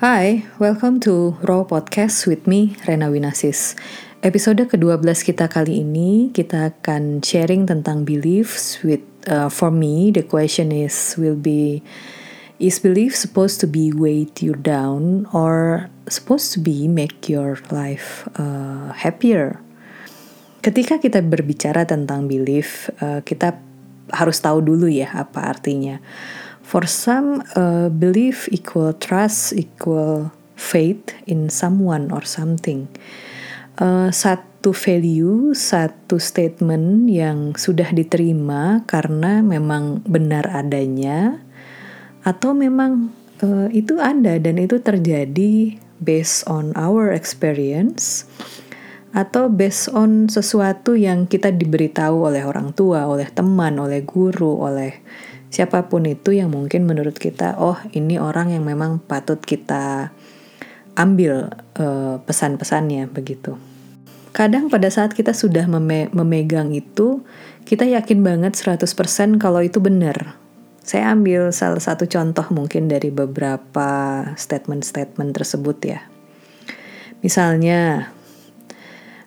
Hai, welcome to Raw Podcast with me, Rena Winasis. Episode ke-12 kita kali ini, kita akan sharing tentang beliefs with, uh, for me, the question is, will be, is belief supposed to be weight you down or supposed to be make your life uh, happier? Ketika kita berbicara tentang belief, uh, kita harus tahu dulu ya apa artinya. For some, uh, belief equal trust equal faith in someone or something. Uh, satu value, satu statement yang sudah diterima karena memang benar adanya, atau memang uh, itu ada dan itu terjadi based on our experience, atau based on sesuatu yang kita diberitahu oleh orang tua, oleh teman, oleh guru, oleh siapa pun itu yang mungkin menurut kita oh ini orang yang memang patut kita ambil uh, pesan-pesannya begitu. Kadang pada saat kita sudah meme memegang itu, kita yakin banget 100% kalau itu benar. Saya ambil salah satu contoh mungkin dari beberapa statement-statement tersebut ya. Misalnya,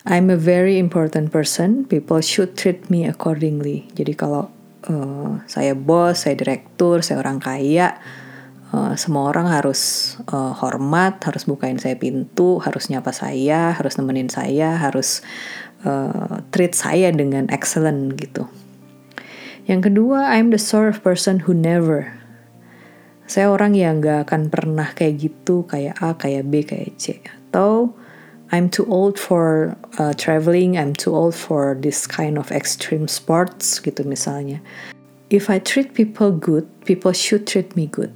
I'm a very important person, people should treat me accordingly. Jadi kalau uh, saya bos, saya direktur, saya orang kaya, uh, semua orang harus uh, hormat, harus bukain saya pintu, harus nyapa saya, harus nemenin saya, harus uh, treat saya dengan excellent gitu. Yang kedua, I'm the sort of person who never. Saya orang yang gak akan pernah kayak gitu, kayak A, kayak B, kayak C. Atau I'm too old for uh, traveling, I'm too old for this kind of extreme sports gitu misalnya. If I treat people good, people should treat me good.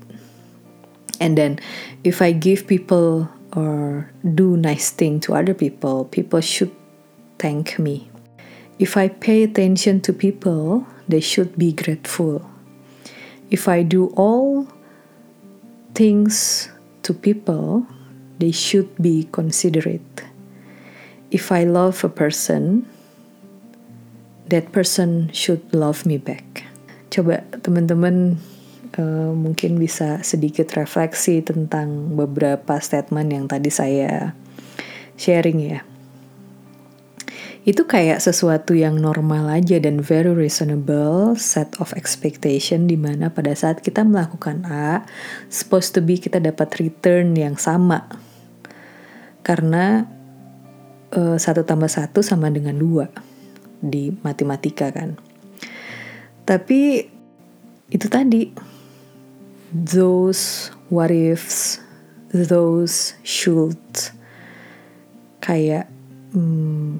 And then if I give people or do nice thing to other people, people should thank me. If I pay attention to people, they should be grateful. If I do all things to people, they should be considerate if I love a person, that person should love me back. Coba teman-teman uh, mungkin bisa sedikit refleksi tentang beberapa statement yang tadi saya sharing ya. Itu kayak sesuatu yang normal aja dan very reasonable set of expectation di mana pada saat kita melakukan A, supposed to be kita dapat return yang sama. Karena satu tambah satu sama dengan dua di matematika kan. Tapi itu tadi those what ifs, those should kayak hmm,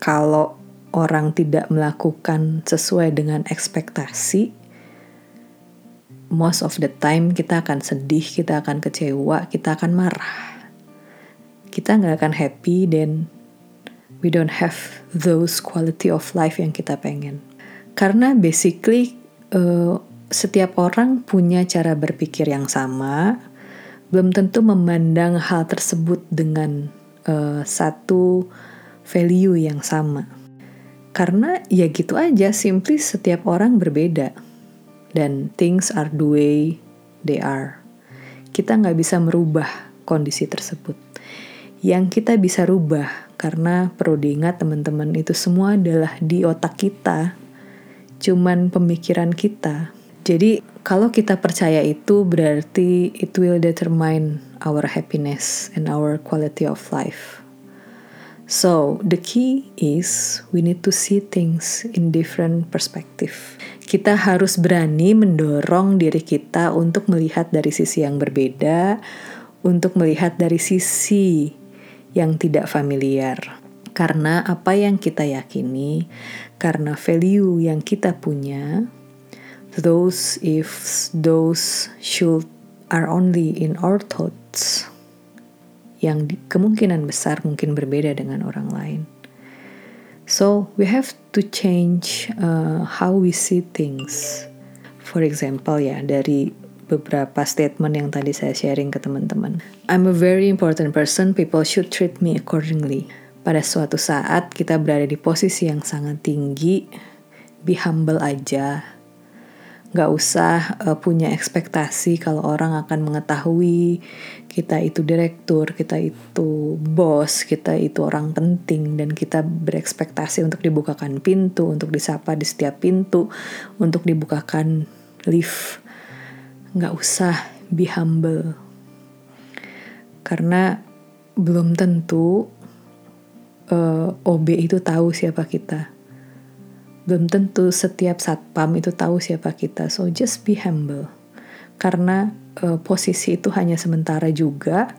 kalau orang tidak melakukan sesuai dengan ekspektasi, most of the time kita akan sedih, kita akan kecewa, kita akan marah kita nggak akan happy dan we don't have those quality of life yang kita pengen. Karena basically uh, setiap orang punya cara berpikir yang sama, belum tentu memandang hal tersebut dengan uh, satu value yang sama. Karena ya gitu aja, simply setiap orang berbeda. Dan things are the way they are. Kita nggak bisa merubah kondisi tersebut yang kita bisa rubah. Karena perlu diingat teman-teman itu semua adalah di otak kita. Cuman pemikiran kita. Jadi kalau kita percaya itu berarti it will determine our happiness and our quality of life. So the key is we need to see things in different perspective. Kita harus berani mendorong diri kita untuk melihat dari sisi yang berbeda untuk melihat dari sisi yang tidak familiar. Karena apa yang kita yakini, karena value yang kita punya, those ifs, those should are only in our thoughts yang kemungkinan besar mungkin berbeda dengan orang lain. So we have to change uh, how we see things. For example ya dari beberapa statement yang tadi saya sharing ke teman-teman. I'm a very important person, people should treat me accordingly. Pada suatu saat kita berada di posisi yang sangat tinggi, be humble aja. Gak usah uh, punya ekspektasi kalau orang akan mengetahui kita itu direktur, kita itu bos, kita itu orang penting, dan kita berekspektasi untuk dibukakan pintu, untuk disapa di setiap pintu, untuk dibukakan lift. Gak usah be humble, karena belum tentu uh, eh, OB itu tahu siapa kita belum tentu setiap satpam itu tahu siapa kita. So just be humble. Karena uh, posisi itu hanya sementara juga.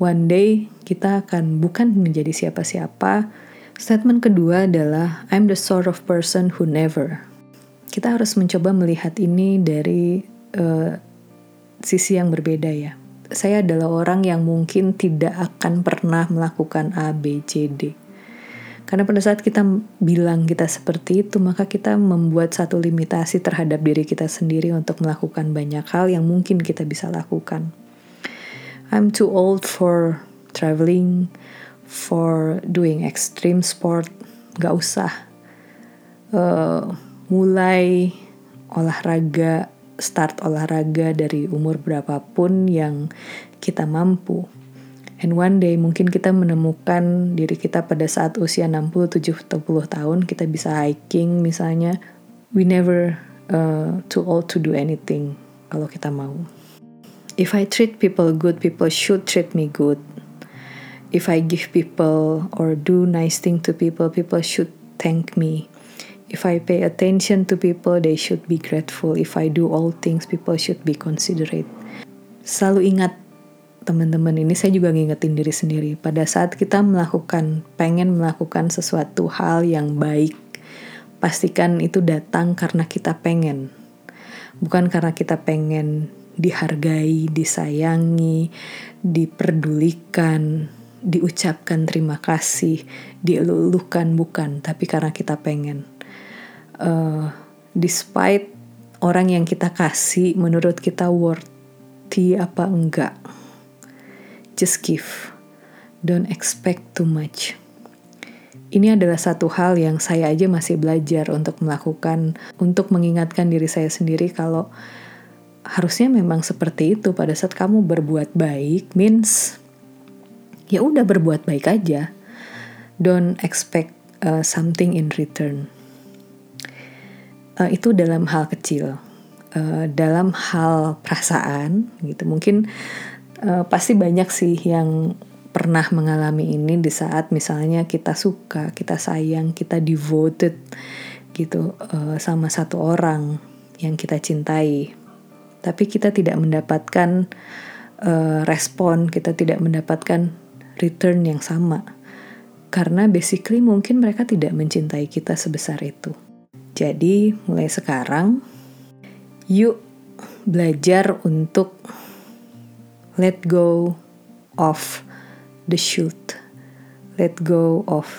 One day kita akan bukan menjadi siapa-siapa. Statement kedua adalah I'm the sort of person who never. Kita harus mencoba melihat ini dari uh, sisi yang berbeda ya. Saya adalah orang yang mungkin tidak akan pernah melakukan A, B, C, D karena pada saat kita bilang kita seperti itu, maka kita membuat satu limitasi terhadap diri kita sendiri untuk melakukan banyak hal yang mungkin kita bisa lakukan. I'm too old for traveling, for doing extreme sport. Gak usah. Uh, mulai olahraga, start olahraga dari umur berapapun yang kita mampu And one day mungkin kita menemukan diri kita pada saat usia 60, 70 tahun kita bisa hiking misalnya. We never uh, too old to do anything kalau kita mau. If I treat people good, people should treat me good. If I give people or do nice thing to people, people should thank me. If I pay attention to people, they should be grateful. If I do all things, people should be considerate. Selalu ingat teman-teman ini saya juga ngingetin diri sendiri pada saat kita melakukan pengen melakukan sesuatu hal yang baik pastikan itu datang karena kita pengen bukan karena kita pengen dihargai disayangi diperdulikan diucapkan terima kasih dielulukan bukan tapi karena kita pengen uh, despite orang yang kita kasih menurut kita worthy apa enggak Just give. Don't expect too much. Ini adalah satu hal yang saya aja masih belajar untuk melakukan, untuk mengingatkan diri saya sendiri kalau harusnya memang seperti itu pada saat kamu berbuat baik means ya udah berbuat baik aja. Don't expect uh, something in return. Uh, itu dalam hal kecil. Uh, dalam hal perasaan gitu mungkin uh, pasti banyak sih yang pernah mengalami ini di saat misalnya kita suka, kita sayang, kita devoted gitu uh, sama satu orang yang kita cintai. Tapi kita tidak mendapatkan uh, respon, kita tidak mendapatkan return yang sama. Karena basically mungkin mereka tidak mencintai kita sebesar itu. Jadi mulai sekarang yuk belajar untuk let go of the shoot, let go of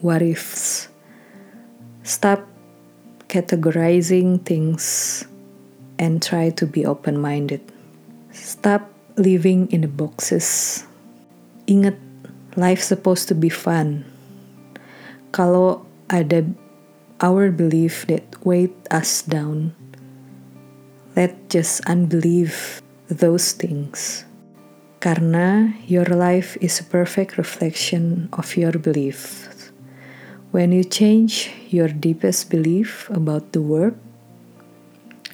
what ifs. Stop categorizing things and try to be open minded. Stop living in the boxes. Ingat, life supposed to be fun. Kalau ada our belief that weight us down, let just unbelieve those things. Karena your life is a perfect reflection of your beliefs. When you change your deepest belief about the world,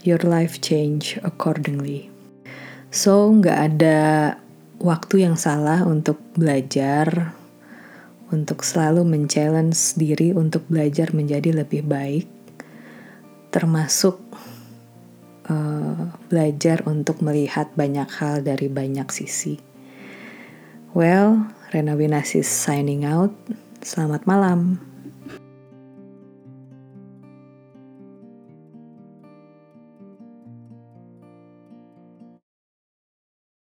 your life change accordingly. So, nggak ada waktu yang salah untuk belajar, untuk selalu men-challenge diri untuk belajar menjadi lebih baik, termasuk uh, belajar untuk melihat banyak hal dari banyak sisi. Well, Rena Winasis signing out. Selamat malam.